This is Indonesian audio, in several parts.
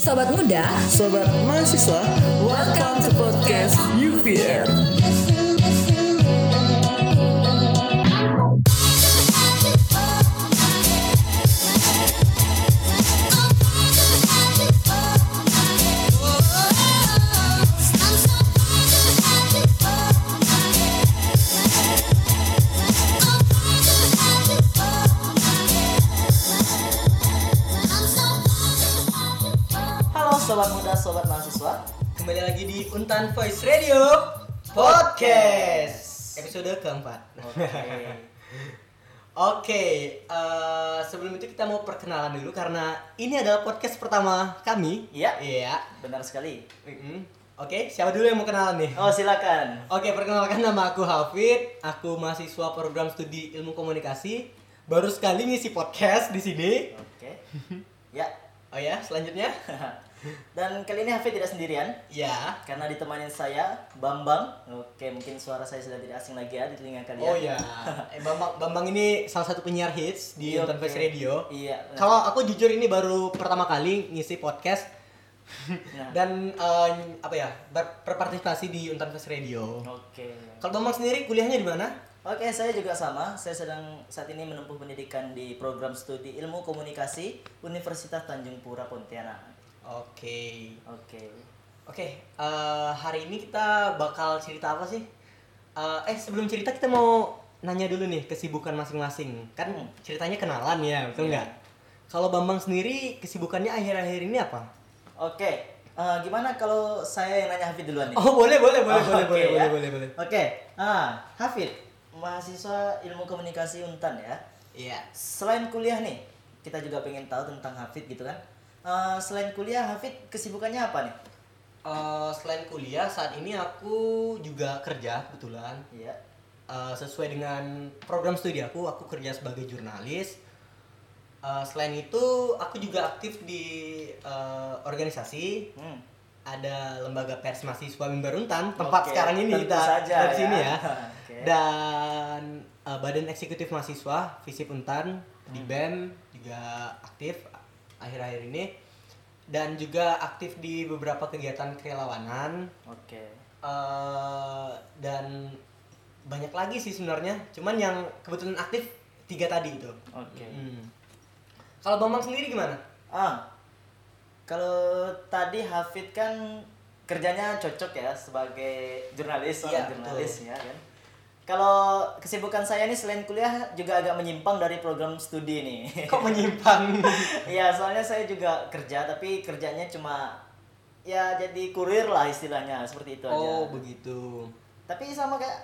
Sobat muda, Sobat mahasiswa, welcome to podcast UVR. Kembali lagi di Untan Voice Radio Podcast. Episode keempat. Oke. Oke, eh, sebelum itu kita mau perkenalan dulu karena ini adalah podcast pertama kami. Iya. Iya. Benar sekali. Mm-mm. Oke, siapa dulu yang mau kenalan nih? Oh, silakan. Oke, perkenalkan nama aku Hafid. Aku mahasiswa program studi Ilmu Komunikasi. Baru sekali ngisi podcast di sini. Oke. Ya. Oh ya, selanjutnya? Dan kali ini Hafid tidak sendirian Ya. karena ditemani saya Bambang. Oke, mungkin suara saya sudah tidak asing lagi ya di telinga kalian. Oh ya, eh, Bambang, Bambang ini salah satu penyiar hits di Iya, Untan oke. Voice Radio. Iya. Kalau aku jujur ini baru pertama kali ngisi podcast Nah. dan eh, apa ya ber- berpartisipasi di Untan Voice Radio. Oke. Kalau Bambang sendiri kuliahnya di mana? Oke, saya juga sama. Saya sedang saat ini menempuh pendidikan di program studi Ilmu Komunikasi Universitas Tanjung Pura Pontianak. Oke, Oke. oke. eh, hari ini kita bakal cerita apa sih? Eh, eh sebelum cerita kita mau nanya dulu nih kesibukan masing-masing. Kan Hmm. ceritanya kenalan ya, betul Iya. nggak? Kalau Bambang sendiri kesibukannya akhir-akhir ini apa? Oke. eh, gimana kalau saya yang nanya Hafid duluan nih? Oh boleh boleh boleh Oh, boleh oke boleh, ya. boleh boleh boleh. Oke, ah Hafid, mahasiswa ilmu komunikasi Untan ya. Iya. Selain kuliah nih, kita juga pengen tahu tentang Hafid gitu kan. Eh, selain kuliah, Hafid kesibukannya apa nih? Eh, selain kuliah saat ini aku juga kerja kebetulan Iya. Eh, sesuai dengan program studi aku aku kerja sebagai jurnalis. Eh, selain itu aku juga aktif di eh, organisasi Hmm. ada lembaga pers mahasiswa Mimbar Untan tempat Oke, sekarang ini kita saja dari sini ya. ya. Oke. Dan eh, Badan Eksekutif Mahasiswa Visip Untan di Hmm. BEM juga aktif akhir-akhir ini dan juga aktif di beberapa kegiatan kerelawanan Oke. eh, dan banyak lagi sih sebenarnya cuman yang kebetulan aktif tiga tadi itu Oke. Hmm. kalau Bambang sendiri gimana Ah. Kalau tadi Hafid kan kerjanya cocok ya sebagai jurnalis, Iya, jurnalis betul. ya kan. Kalau kesibukan saya nih selain kuliah juga agak menyimpang dari program studi nih. kok menyimpang Iya, soalnya saya juga kerja tapi kerjanya cuma ya jadi kurir lah istilahnya seperti itu aja. oh begitu Tapi sama kayak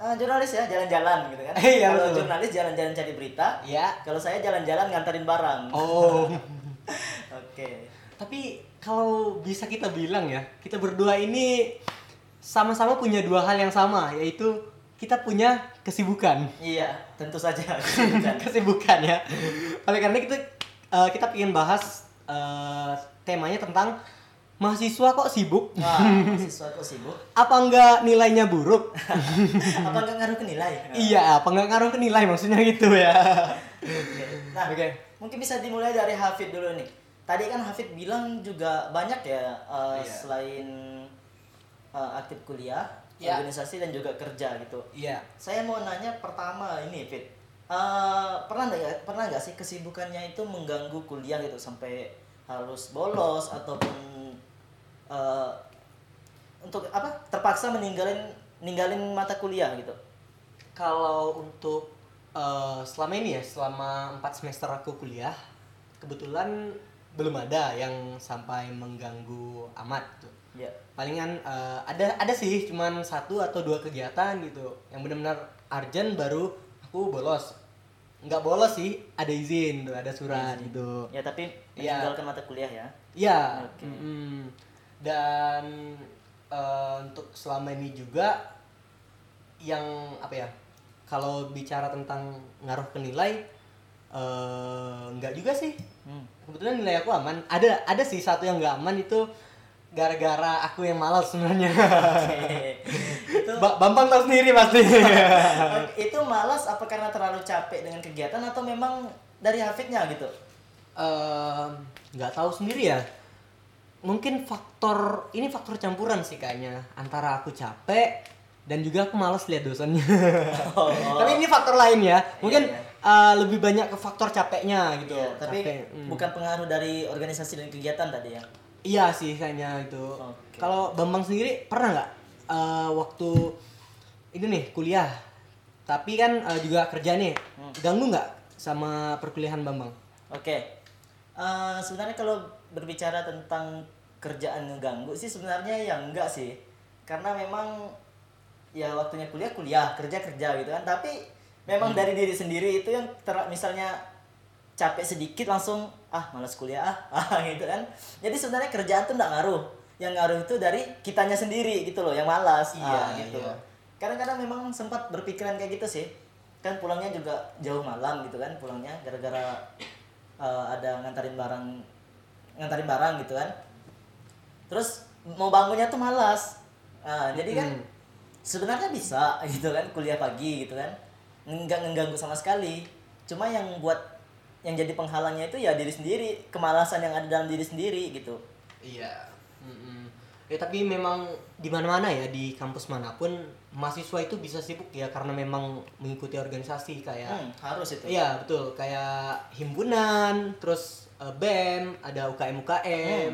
eh, jurnalis ya jalan-jalan gitu kan. Iya, Kalau jurnalis jalan-jalan cari berita, ya kalau saya jalan-jalan nganterin barang. oh Oke. tapi kalau bisa kita bilang ya kita berdua ini sama-sama punya dua hal yang sama yaitu kita punya kesibukan Iya, tentu saja. Kesibukan. kesibukan ya. Oleh karena kita eh, kita ingin bahas eh, temanya tentang mahasiswa kok sibuk. Wah, mahasiswa kok sibuk? Apa enggak nilainya buruk? Apa nggak ngaruh ke nilai? iya, apa enggak ngaruh ke nilai maksudnya gitu ya. Oke. Nah, Oke. mungkin bisa dimulai dari Hafid dulu nih. Tadi kan Hafid bilang juga banyak ya uh, Iya. selain uh, aktif kuliah, Iya. organisasi dan juga kerja gitu. Iya. Saya mau nanya pertama ini, Fit. Uh, pernah nggak ya- pernah nggak sih kesibukannya itu mengganggu kuliah gitu sampai harus bolos ataupun uh, untuk apa terpaksa meninggalin ninggalin mata kuliah gitu? Kalau untuk eh, selama ini ya, selama 4 semester aku kuliah, kebetulan belum ada yang sampai mengganggu amat tuh. Ya. palingan eh, ada ada sih cuman satu atau dua kegiatan gitu yang benar-benar urgent baru aku bolos nggak bolos sih ada izin ada surat Izin. gitu Ya tapi Iya. meninggalkan mata kuliah ya. ya Oke. mm-mm. dan eh, untuk selama ini juga yang apa ya kalau bicara tentang ngaruh ke nilai eh, nggak juga sih Hmm. kebetulan nilai aku aman ada ada sih satu yang nggak aman itu gara-gara aku yang malas sebenarnya itu Ba- Bambang tahu sendiri pasti itu malas apa karena terlalu capek dengan kegiatan atau memang dari hafidnya gitu? Nggak tahu sendiri ya mungkin faktor ini faktor campuran sih kayaknya antara aku capek dan juga aku malas lihat dosennya. Oh. Tapi ini faktor lain ya. Mungkin Iya, uh, lebih banyak ke faktor capeknya gitu. Iya, tapi Capek, hmm. bukan pengaruh dari organisasi dan kegiatan tadi ya. Iya sih kayaknya itu. Oke. Kalau Bambang sendiri pernah nggak uh, waktu ini nih kuliah, tapi kan uh, juga kerja nih, Hmm. ganggu nggak sama perkuliahan Bambang? Oke. Eh, sebenarnya kalau berbicara tentang kerjaan ngeganggu sih sebenarnya ya enggak sih. Karena memang ya waktunya kuliah kuliah, kerja kerja gitu kan. Tapi memang dari diri sendiri itu yang ter- misalnya capek sedikit langsung ah malas kuliah ah, ah gitu kan. Jadi sebenarnya kerjaan tuh enggak ngaruh. Yang ngaruh itu dari kitanya sendiri gitu loh, yang malas. ah, Iya, gitu. iya. Kadang-kadang memang sempat berpikiran kayak gitu sih. Kan pulangnya juga jauh malam gitu kan, pulangnya gara-gara eh, ada ngantarin barang ngantarin barang gitu kan terus mau bangunnya tuh malas Nah, jadi kan Hmm. sebenarnya bisa gitu kan kuliah pagi gitu kan nggak ngeganggu sama sekali cuma yang buat yang jadi penghalangnya itu ya diri sendiri kemalasan yang ada dalam diri sendiri gitu Iya. Ya tapi memang di mana-mana ya di kampus mana pun mahasiswa itu bisa sibuk ya karena memang mengikuti organisasi kayak Hmm, harus itu Iya betul kayak himpunan, terus eh, BEM, ada UKM UKM.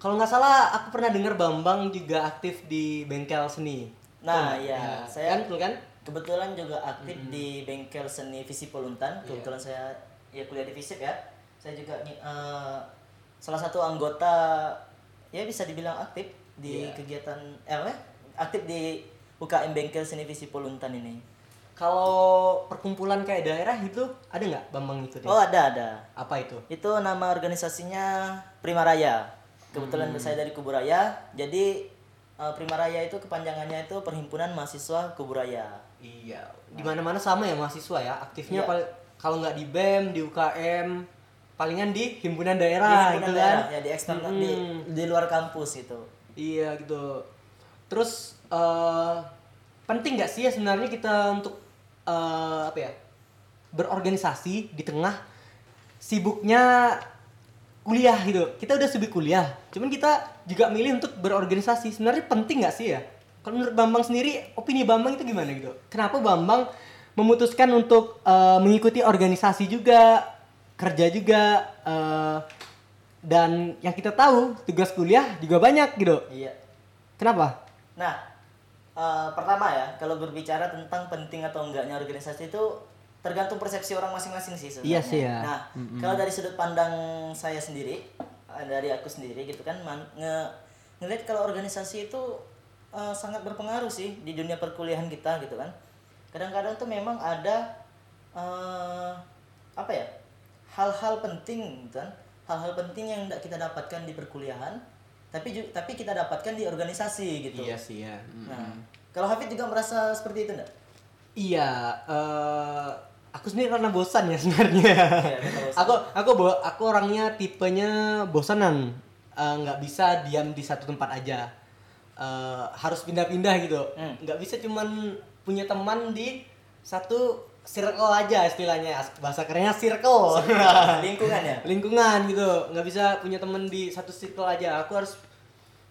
Kalau nggak salah aku pernah dengar Bambang juga aktif di bengkel seni. Nah, Betul, iya. ya. Saya- kan betul kan? kebetulan juga aktif di bengkel seni Visip Poluntan kebetulan saya ya kuliah di Visip ya saya juga eh, salah satu anggota ya bisa dibilang aktif di Iya. kegiatan eh ya? aktif di UKM bengkel seni Visip Poluntan ini Kalau perkumpulan kayak daerah itu ada nggak Bambang ikutin? oh ada ada Apa itu? itu nama organisasinya Primaraya kebetulan saya dari Kuburaya jadi eh, Primaraya itu kepanjangannya itu Perhimpunan Mahasiswa Kuburaya Iya, di mana-mana sama ya mahasiswa ya. Aktifnya Iya. Kalau nggak di BEM, di UKM, palingan di himpunan di daerah himpunan gitu daerah, kan. ya di eksternal Mm-mm. di, di luar kampus gitu Iya gitu. Terus eh penting nggak sih ya sebenarnya kita untuk eh apa ya berorganisasi di tengah sibuknya kuliah gitu. Kita udah sibuk kuliah, cuman kita juga milih untuk berorganisasi. Sebenarnya penting nggak sih ya? Kalau menurut Bambang sendiri, opini Bambang itu gimana gitu? Kenapa Bambang memutuskan untuk eh, mengikuti organisasi juga, kerja juga, eh, dan yang kita tahu tugas kuliah juga banyak gitu. iya Kenapa? Nah, eh, pertama ya, kalau berbicara tentang penting atau enggaknya organisasi itu tergantung persepsi orang masing-masing sih sebenarnya. Iya sih ya. Nah, kalau dari sudut pandang saya sendiri, dari aku sendiri gitu kan, man- nge ngelihat kalau organisasi itu eh, sangat berpengaruh sih di dunia perkuliahan kita gitu kan. Kadang-kadang tuh memang ada eh, apa ya? hal-hal penting gitu kan, hal-hal penting yang tidak kita dapatkan di perkuliahan, tapi tapi kita dapatkan di organisasi gitu. sih ya. Nah, kalau Hafid juga merasa seperti itu enggak? Iya, eh, aku sendiri karena bosan ya sebenarnya. Iya, aku aku aku orangnya tipenya bosanan, Eh, nggak bisa diam di satu tempat aja. Eh, harus pindah-pindah gitu. Hmm. Nggak bisa cuman punya teman di satu circle aja istilahnya. Bahasa kerennya circle. Lingkungan ya? lingkungan gitu. Nggak bisa punya temen di satu circle aja. Aku harus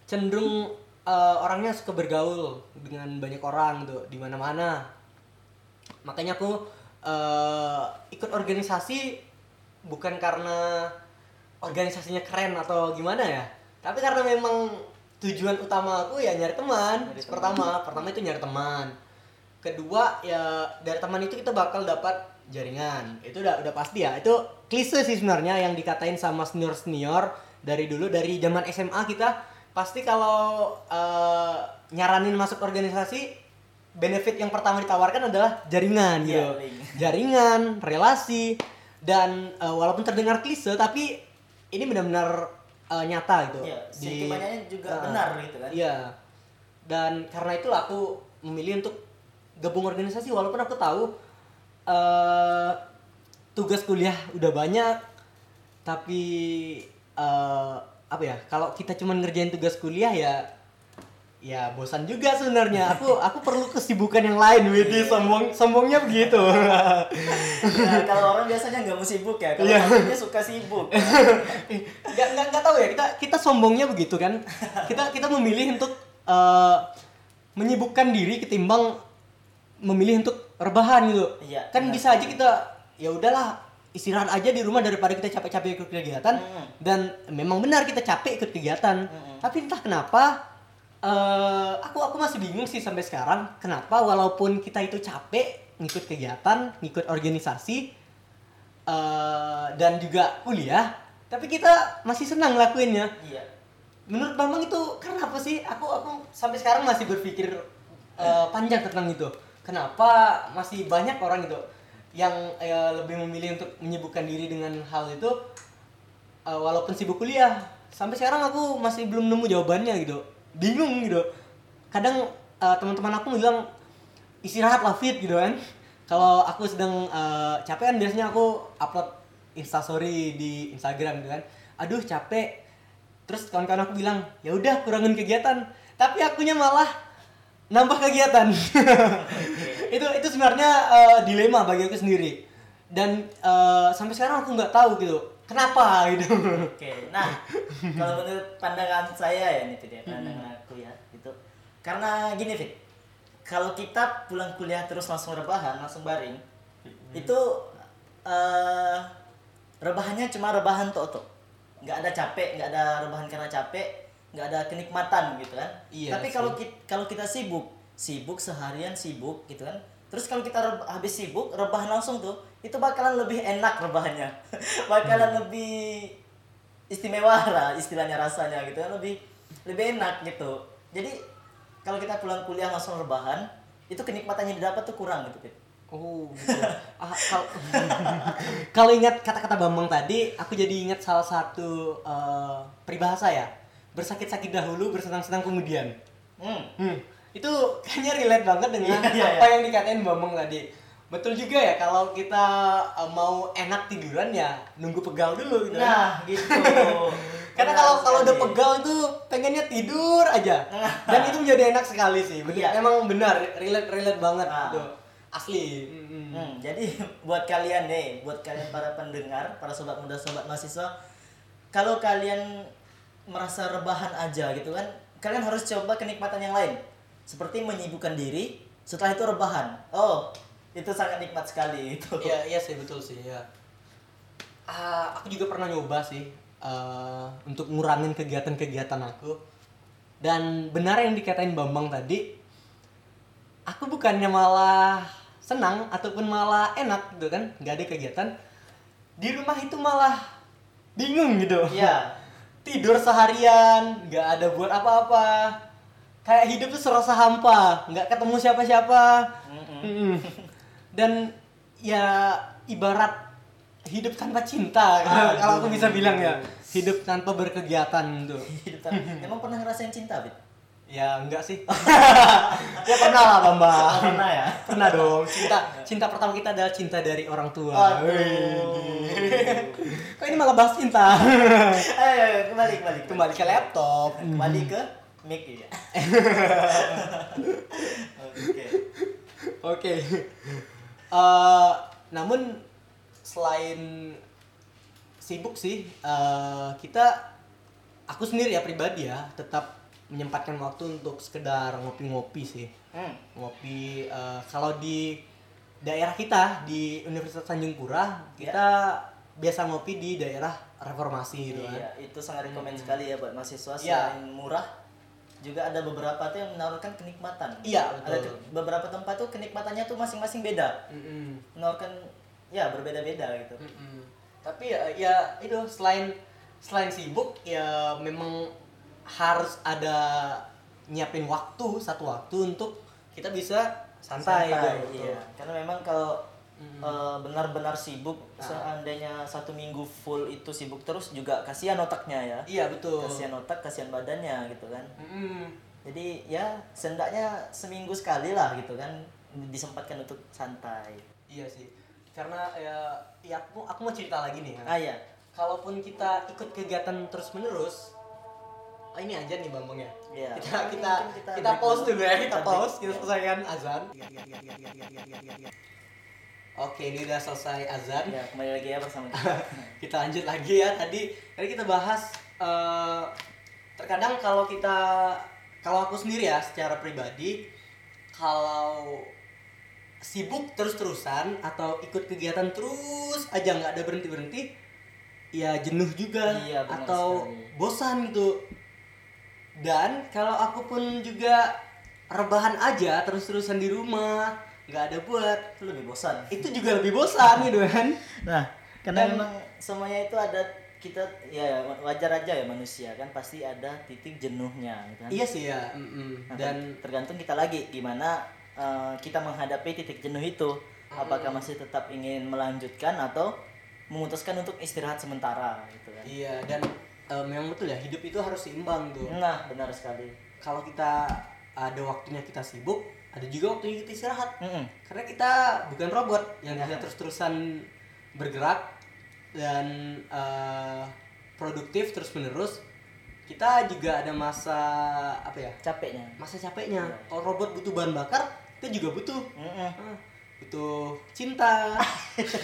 cenderung eh, orangnya suka bergaul dengan banyak orang gitu di mana-mana. Makanya aku eh, ikut organisasi bukan karena organisasinya keren atau gimana ya tapi karena memang tujuan utama aku ya nyari teman. Nyari teman. pertama pertama itu nyari teman kedua ya dari teman itu kita bakal dapat jaringan itu udah udah pasti ya itu klise sih sebenarnya yang dikatain sama senior senior dari dulu dari zaman SMA kita pasti kalau eh, nyaranin masuk organisasi benefit yang pertama ditawarkan adalah jaringan gitu link. jaringan relasi dan eh, walaupun terdengar klise tapi ini benar-benar eh, nyata gitu Iya, Di- sentimennya juga Ah, benar gitu kan. Iya. Dan karena itulah aku memilih untuk gabung organisasi walaupun aku tahu eh tugas kuliah udah banyak tapi eh apa ya kalau kita cuma ngerjain tugas kuliah ya ya bosan juga sebenarnya. Aku aku perlu kesibukan yang lain, Widi sombong sombongnya begitu. Nah, kalau orang biasanya nggak mau sibuk ya, kalau Iya. orangnya suka sibuk. Nggak nggak nggak tahu ya kita kita sombongnya begitu kan. Kita kita memilih untuk eh, menyibukkan diri ketimbang memilih untuk rebahan gitu. Iya, kan benar. bisa aja kita ya udahlah istirahat aja di rumah daripada kita capek-capek ikut kegiatan Mm. dan memang benar kita capek ikut kegiatan. Mm-mm. Tapi entah kenapa eh aku aku masih bingung sih sampai sekarang kenapa walaupun kita itu capek ngikut kegiatan, ngikut organisasi eh dan juga kuliah, tapi kita masih senang ngelakuinnya. Iya. Menurut Bambang itu karena apa sih? Aku aku sampai sekarang masih berpikir eh, panjang tentang itu. Kenapa masih banyak orang itu yang eh, lebih memilih untuk menyibukkan diri dengan hal itu eh, walaupun sibuk kuliah. Sampai sekarang aku masih belum nemu jawabannya gitu. Bingung gitu. Kadang eh, teman-teman aku bilang istirahat lah fit gitu kan. Kalau aku sedang eh, capek kan biasanya aku upload instastory di Instagram gitu kan. Aduh capek, terus kawan-kawan aku bilang ya udah kurangin kegiatan tapi akunya malah nambah kegiatan. Itu itu sebenarnya eh, dilema bagi aku sendiri. Dan eh, sampai sekarang aku nggak tahu gitu kenapa gitu. Oke, nah kalau menurut pandangan saya ya nih Fit ya, pandangan aku ya gitu. Karena gini Fit, kalau kita pulang kuliah terus langsung rebahan, langsung baring, itu eh rebahannya cuma rebahan tok, nggak ada capek, nggak ada rebahan karena capek, nggak ada kenikmatan gitu kan. Iya Tapi kalau kita kalau kita sibuk, sibuk seharian sibuk gitu kan. Terus kalau kita habis sibuk rebahan langsung tuh, itu bakalan lebih enak rebahannya. bakalan lebih istimewa lah istilahnya rasanya gitu kan lebih lebih enak gitu. Jadi kalau kita pulang kuliah langsung rebahan, itu kenikmatannya didapat tuh kurang gitu. Pit. oh gitu. Ah, kalau kalau ingat kata-kata Bambang tadi aku jadi ingat salah satu eh, peribahasa ya bersakit-sakit dahulu bersenang-senang kemudian Hmm. Hmm, itu kayaknya relate banget dengan Iya, iya, apa iya. yang dikatain Bambang tadi. Betul juga ya kalau kita uh, mau enak tiduran ya nunggu pegal dulu gitu. Nah, gitu. Karena kalau kalau udah pegal itu pengennya tidur aja. Dan itu menjadi enak sekali sih. Bener, Iya. Emang benar relate relate banget Nah. gitu. Asli. Mm-mm. Hmm, jadi buat kalian nih, buat kalian para pendengar, para sobat muda, sobat mahasiswa, kalau kalian merasa rebahan aja gitu kan, kalian harus coba kenikmatan yang lain. Seperti menyibukkan diri, setelah itu rebahan. Oh, itu sangat nikmat sekali itu. Iya iya sih betul sih ya. Ah, aku juga pernah nyoba sih eh, untuk ngurangin kegiatan-kegiatan aku. Dan benar yang dikatain Bambang tadi, aku bukannya malah senang ataupun malah enak gitu kan, nggak ada kegiatan. Di rumah itu malah bingung gitu. Iya. Tidur seharian, nggak ada buat apa-apa. Kayak hidup tuh serasa hampa, nggak ketemu siapa-siapa. Mm-mm. Mm-mm. Dan ya ibarat hidup tanpa cinta kalau- kalau aku bisa bilang ya hidup tanpa berkegiatan tuh Hidup tan- Emang pernah ngerasain cinta, Bit? Ya enggak sih ya pernah lah bambang Pernah ya? pernah dong cinta cinta pertama kita adalah cinta dari orang tua Aduh. Kok ini malah bahas cinta Eh, kembali, kembali. kembali ke laptop Kembali ke mic ya. Oke. Oke. Eh, namun selain sibuk sih, eh, kita aku sendiri ya pribadi ya tetap menyempatkan waktu untuk sekedar ngopi-ngopi sih. Hmm. Ngopi eh, kalau di daerah kita di Universitas Tanjung Pura kita biasa ngopi di daerah reformasi gitu kan. Iya, itu sangat rekomend sekali ya buat mahasiswa Iya. selain murah juga ada beberapa tuh yang menawarkan kenikmatan. Iya, Ada betul. ke- beberapa tempat tuh kenikmatannya tuh masing-masing beda. Mm-mm. Menawarkan ya berbeda-beda gitu. Mm-mm. Tapi ya, ya itu selain selain sibuk ya memang harus ada nyiapin waktu satu waktu untuk kita bisa santai, gitu. iya. Karena memang kalau Mm. eh, benar-benar sibuk Nah. seandainya satu minggu full itu sibuk terus juga kasihan otaknya ya. Iya betul. Kasihan otak, kasihan badannya gitu kan. Mm-mm. Jadi ya seenggaknya seminggu sekali lah gitu kan disempatkan untuk santai. Iya sih. Karena ya, ya aku aku mau cerita lagi nih. ya. Ah ya. Kalaupun kita ikut kegiatan terus menerus, oh ini aja nih Bambang ya. Iya. Kita Mungkin kita kita kita, break pause dulu. ya, kita Kita break. pause, kita Iya. selesaikan azan. Oke, ini udah selesai azan. Ya, kembali lagi ya bersama kita. kita lanjut lagi ya tadi tadi kita bahas eh, terkadang kalau kita kalau aku sendiri ya secara pribadi kalau sibuk terus-terusan atau ikut kegiatan terus aja nggak ada berhenti berhenti ya jenuh juga Iya, atau sekali. bosan gitu dan kalau aku pun juga rebahan aja terus-terusan di rumah nggak ada buat Itu lebih bosan. itu juga lebih bosan gitu kan Nah, karena Dan- memang semuanya itu ada kita ya wajar aja ya manusia kan pasti ada titik jenuhnya gitu kan. Iya sih ya. mm-mm. Nah, Dan tergantung kita lagi gimana eh, kita menghadapi titik jenuh itu. Apakah masih tetap ingin melanjutkan atau memutuskan untuk istirahat sementara gitu kan. iya dan eh, memang betul ya hidup itu harus seimbang tuh. Nah, benar sekali. Kalau kita ada waktunya kita sibuk, ada juga waktunya kita istirahat. Mm-mm. Karena kita bukan robot yang Ya. bisa terus-terusan bergerak dan eh, produktif terus-menerus. Kita juga ada masa apa ya? Capeknya. Masa capeknya. Iya. Kalau robot butuh bahan bakar, kita juga butuh. Mm-mm. Ah, butuh cinta.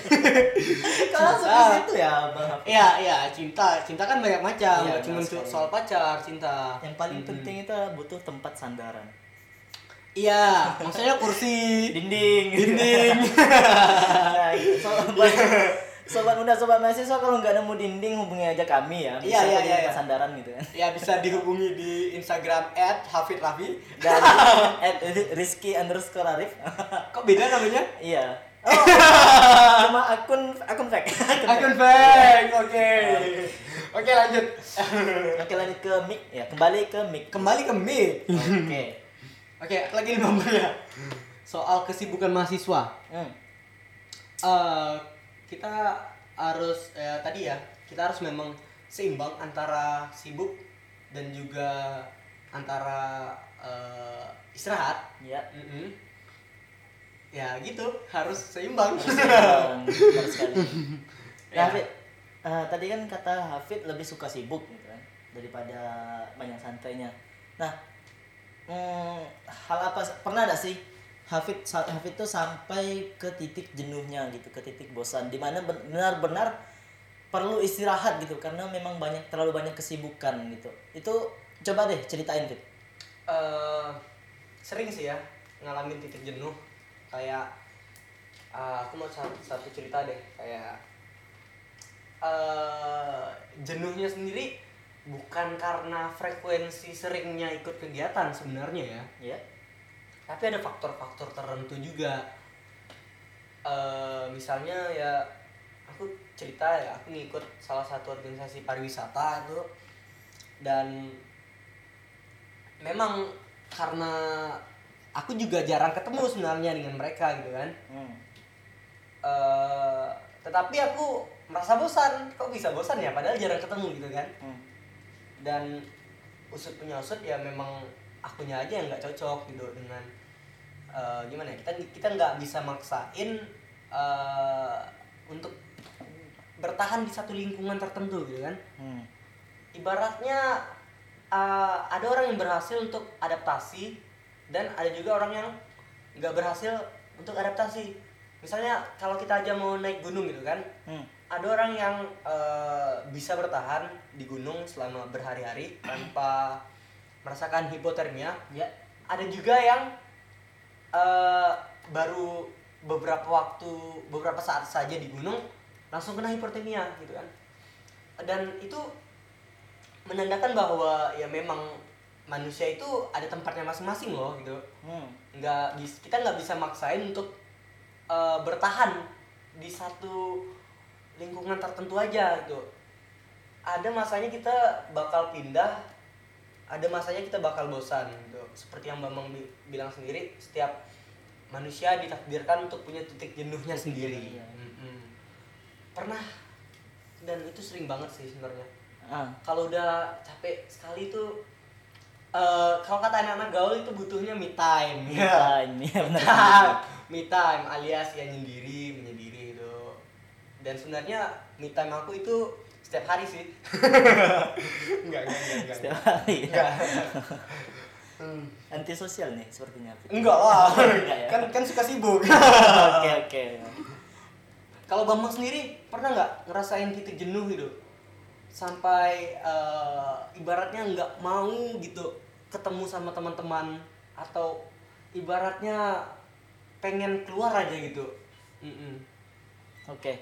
Kalau itu ya, Bang. Iya, iya, cinta. Cinta kan banyak macam, nggak cuma soal pacar, cinta. Yang paling Mm-mm. penting itu butuh tempat sandaran. Iya, maksudnya kursi, Dinding. dinding. nah, itu sobat, muda, sobat mahasiswa kalau nggak nemu dinding hubungi aja kami ya. Iya, iya, iya, tempat iya. sandaran gitu kan. ya bisa dihubungi di Instagram @hafidraffi. Dan at Rizky underscore Arif. Kok beda namanya? iya. Oh, cuma akun akun fake. Akun fake. Oke. Oke, lanjut. Oke lanjut ke mic ya kembali ke mic. Kembali ke mic. Oke. Oke, lagi nih ya. Soal kesibukan mahasiswa. Hmm. eh kita harus ya tadi ya kita harus memang seimbang antara sibuk dan juga antara eh, istirahat Ya. Mm-mm. ya gitu harus seimbang sekali. Nah, Ya. Hafid, eh, tadi kan kata Hafid lebih suka sibuk gitu kan daripada banyak santainya. Nah, hmm, hal apa pernah ada sih Hafid Hafid tuh sampai ke titik jenuhnya gitu, ke titik bosan di mana ben- benar-benar perlu istirahat gitu karena memang banyak terlalu banyak kesibukan gitu. Itu coba deh ceritain Fit. Eh, sering sih ya ngalamin titik jenuh kayak eh, aku mau satu, satu cerita deh kayak eh jenuhnya sendiri bukan karena frekuensi seringnya ikut kegiatan sebenarnya ya Ya. Tapi ada faktor-faktor tertentu juga. Eh misalnya ya aku cerita ya aku ngikut salah satu organisasi pariwisata itu. Dan memang karena aku juga jarang ketemu sebenarnya dengan mereka gitu kan. Hmm. Eh tetapi aku merasa bosan. Kok bisa bosan ya? Padahal jarang ketemu gitu kan. Hmm. dan usut punya usut ya memang akunya aja yang nggak cocok gitu dengan eh, gimana ya kita kita nggak bisa maksain eh, untuk bertahan di satu lingkungan tertentu gitu kan Hmm. ibaratnya eh, ada orang yang berhasil untuk adaptasi dan ada juga orang yang nggak berhasil untuk adaptasi misalnya kalau kita aja mau naik gunung gitu kan Hmm. ada orang yang eh, bisa bertahan di gunung selama berhari-hari tanpa merasakan hipotermia Ya. ada juga yang eh, baru beberapa waktu beberapa saat saja di gunung langsung kena hipotermia gitu kan. Dan itu menandakan bahwa ya memang manusia itu ada tempatnya masing-masing loh gitu. Hmm. nggak kita nggak bisa maksain untuk eh, bertahan di satu lingkungan tertentu aja gitu. Ada masanya kita bakal pindah ada masanya kita bakal bosan gitu seperti yang Bambang bi- bilang sendiri setiap manusia ditakdirkan untuk punya titik jenuhnya sendiri Iya. Mm-mm. pernah dan itu sering banget sih sebenarnya Ah. kalau udah capek sekali tuh eh kalau kata anak-anak gaul itu butuhnya me time Me time, ya benar. me time alias ya nyendiri menyendiri itu dan sebenarnya me time aku itu setiap hari sih enggak enggak enggak enggak Setiap hari. enggak Hmm. Antisosial nih sepertinya. Enggak lah Enggak ya? kan kan suka sibuk Oke oke. kalau bambang sendiri pernah nggak ngerasain titik jenuh gitu sampai eh, ibaratnya nggak mau gitu ketemu sama teman-teman atau ibaratnya pengen keluar aja gitu Mm-mm. Oke.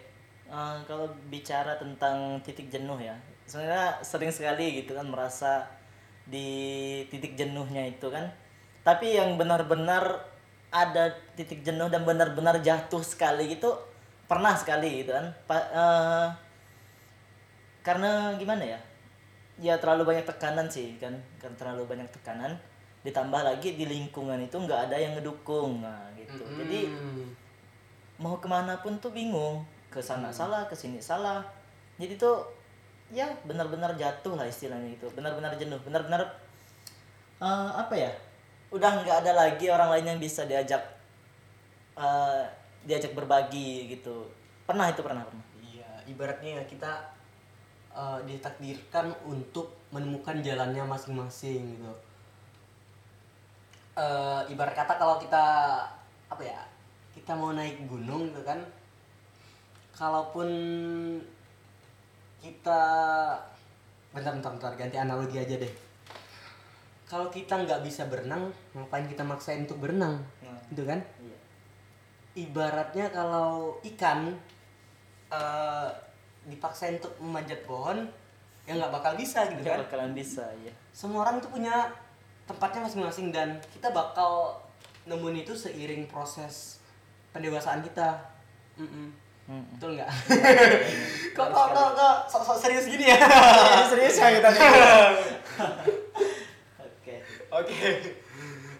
Eh, kalau bicara tentang titik jenuh ya, sebenarnya sering sekali gitu kan merasa di titik jenuhnya itu kan. Tapi yang benar-benar ada titik jenuh dan benar-benar jatuh sekali gitu pernah sekali gitu kan. Pa- eh, karena gimana ya? Ya terlalu banyak tekanan sih kan, kan terlalu banyak tekanan. Ditambah lagi di lingkungan itu nggak ada yang ngedukung, nah gitu. Jadi Mm. mau ke mana pun tuh bingung ke sana salah ke sini salah. Jadi tuh ya benar-benar jatuh lah istilahnya itu. Benar-benar jenuh benar-benar eh, apa ya udah nggak ada lagi orang lain yang bisa diajak eh, diajak berbagi gitu. Pernah itu pernah pernah. Iya, ibaratnya kita eh, ditakdirkan untuk menemukan jalannya masing-masing gitu. Eh, ibarat kata kalau kita apa ya, kita mau naik gunung gitu kan, kalaupun kita bentar bentar bentar ganti analogi aja deh. Kalau kita nggak bisa berenang, ngapain kita maksain untuk berenang, Nah. gitu kan? iya ibaratnya kalau ikan eh, dipaksain untuk memanjat pohon ya nggak bakal bisa gitu kan Nggak bakalan bisa ya semua orang tuh punya tempatnya masing-masing dan kita bakal nemuin itu seiring proses pendewasaan kita Mm-mm. Mm-mm. betul nggak? Kok kok kok kok sok-sok serius gini ya? Serius ya kita nih oke. Oke.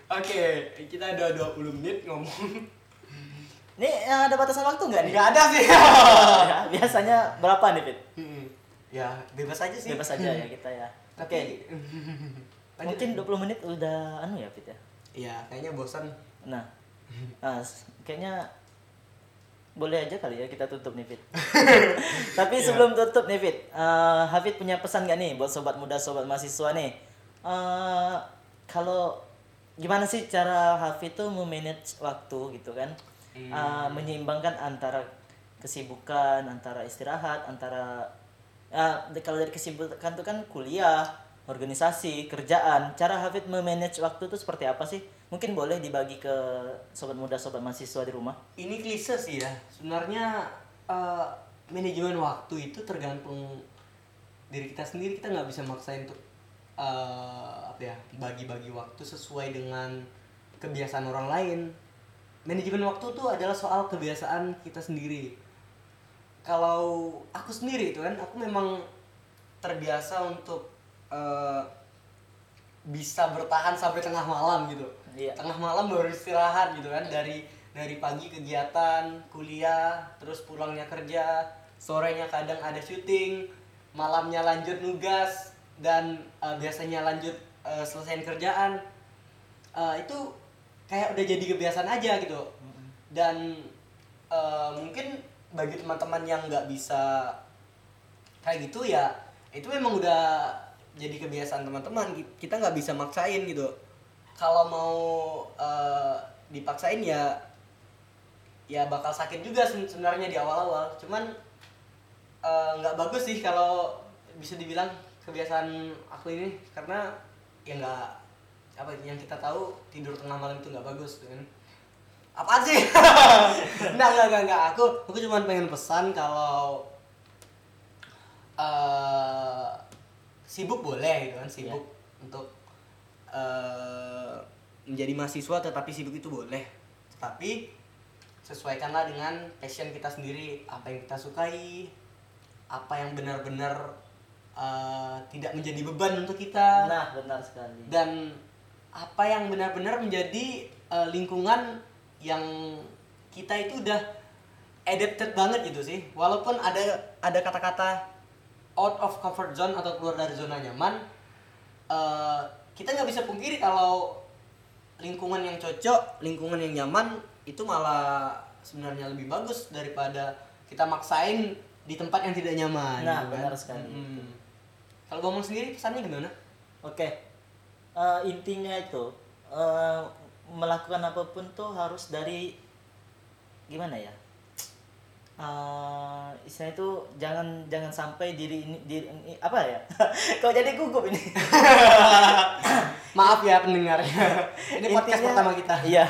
Oke kita ada 20 menit ngomong. Ini eh, ada batasan waktu nggak nih? Nggak ada sih. Ya, biasanya berapa nih Fit? Ya bebas aja sih. Bebas aja ya kita ya. Oke. Lanjut. mungkin 20 menit udah anu ya Fit ya? Iya, kayaknya bosan. nah, ah, s- kayaknya boleh aja kali ya kita tutup nih Fit. Tapi sebelum tutup nih Fit eh, Hafid punya pesan gak nih buat sobat muda sobat mahasiswa nih? Eh, kalau gimana sih cara Hafid tuh memanage waktu gitu kan? Eh, menyeimbangkan antara kesibukan antara istirahat antara de- kalau dari kesibukan tuh kan kuliah, organisasi, kerjaan. Cara Hafid memanage waktu itu seperti apa sih? Mungkin boleh dibagi ke sobat muda, sobat mahasiswa di rumah. Ini klise sih ya. Sebenarnya eh, manajemen waktu itu tergantung diri kita sendiri. Kita nggak bisa maksain untuk eh, apa ya bagi-bagi waktu sesuai dengan kebiasaan orang lain. Manajemen waktu tuh adalah soal kebiasaan kita sendiri. Kalau aku sendiri itu kan, aku memang terbiasa untuk eh, bisa bertahan sampai tengah malam gitu. Iya. tengah malam baru istirahat gitu kan dari dari pagi kegiatan kuliah terus pulangnya kerja sorenya kadang ada syuting malamnya lanjut nugas dan eh, biasanya lanjut uh, selesaiin kerjaan. Eh, itu kayak udah jadi kebiasaan aja gitu. Dan eh, mungkin bagi teman-teman yang nggak bisa kayak gitu ya itu memang udah jadi kebiasaan teman-teman kita nggak bisa maksain gitu. Kalau mau eh, dipaksain ya ya bakal sakit juga sebenarnya di awal-awal. Cuman eh, nggak bagus sih kalau bisa dibilang kebiasaan aku ini. Karena ya nggak apa yang kita tahu tidur tengah malam itu nggak bagus kan. Apaan sih? Nggak nggak nggak nggak. Aku aku cuma pengen pesan kalau eh sibuk boleh gitu kan sibuk untuk eh menjadi mahasiswa tetapi sibuk itu boleh. Tetapi sesuaikanlah dengan passion kita sendiri apa yang kita sukai apa yang benar-benar eh, tidak menjadi beban untuk kita. Nah, benar sekali. dan apa yang benar-benar menjadi eh, lingkungan yang kita itu udah adapted banget gitu sih. Walaupun ada ada kata-kata out of comfort zone atau keluar dari zona nyaman eh, kita nggak bisa pungkiri kalau lingkungan yang cocok lingkungan yang nyaman itu malah sebenarnya lebih bagus daripada kita maksain di tempat yang tidak nyaman Nah, gitu kan. benar sekali. Mm-mm. kalau ngomong sendiri pesannya gimana Oke, Eh, intinya itu eh, melakukan apa pun tuh harus dari gimana ya? Eh, istilah itu jangan jangan sampai diri ini diri ini- apa ya? Kau jadi gugup ini. maaf ya pendengar ini podcast Intinya- pertama kita Iya.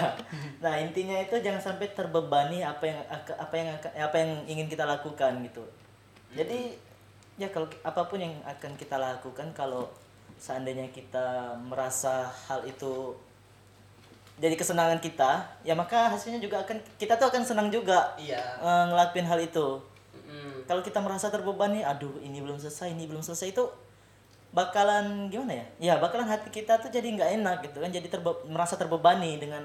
Nah intinya itu jangan sampai terbebani apa yang apa yang apa yang ingin kita lakukan gitu. Jadi ya kalau apa pun yang akan kita lakukan kalau seandainya kita merasa hal itu jadi kesenangan kita, ya maka hasilnya juga akan kita tuh akan senang juga iya eh, ngelakuin hal itu. Mm-mm. Kalau kita merasa terbebani, aduh ini belum selesai, ini belum selesai itu bakalan gimana ya? Ya bakalan hati kita tuh jadi nggak enak gitu kan, jadi terbe- merasa terbebani dengan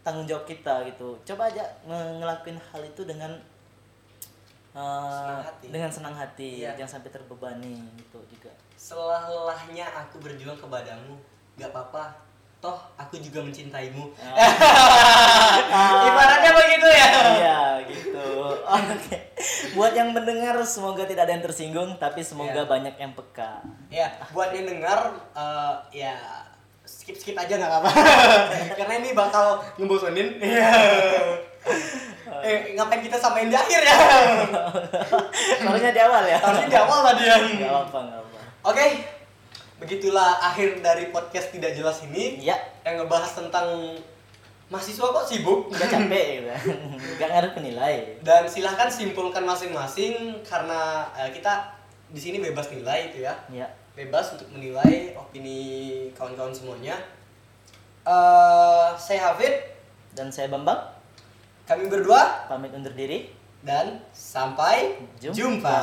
tanggung jawab kita gitu. Coba aja nge- ngelakuin hal itu dengan eh, Senang hati. dengan senang hati, Iya. jangan sampai terbebani gitu juga. Selah-lelahnya aku berjuang kepadamu, gak apa-apa. Toh aku juga mencintaimu. Ibaratnya begitu ya. Iya gitu. Oke. Buat yang mendengar semoga tidak ada yang tersinggung, tapi semoga Iya. banyak yang peka. Ya, buat yang dengar eh, ya skip skip aja nggak apa-apa. Karena ini bakal ngebosenin. Iya. eh, ngapain kita samain di akhir ya? Harusnya di awal ya. Harusnya di awal tadi ya. Gak apa nggak apa. Oke, begitulah akhir dari podcast tidak jelas ini Iya. yang ngebahas tentang mahasiswa kok sibuk Udah capek gitu. Gak ngaruh ke nilai. dan silahkan simpulkan masing-masing karena eh, kita di sini bebas nilai itu ya Ya. bebas untuk menilai opini kawan-kawan semuanya. eh saya Hafid, Dan saya Bambang kami berdua pamit undur diri. dan sampai Jumpa. jumpa.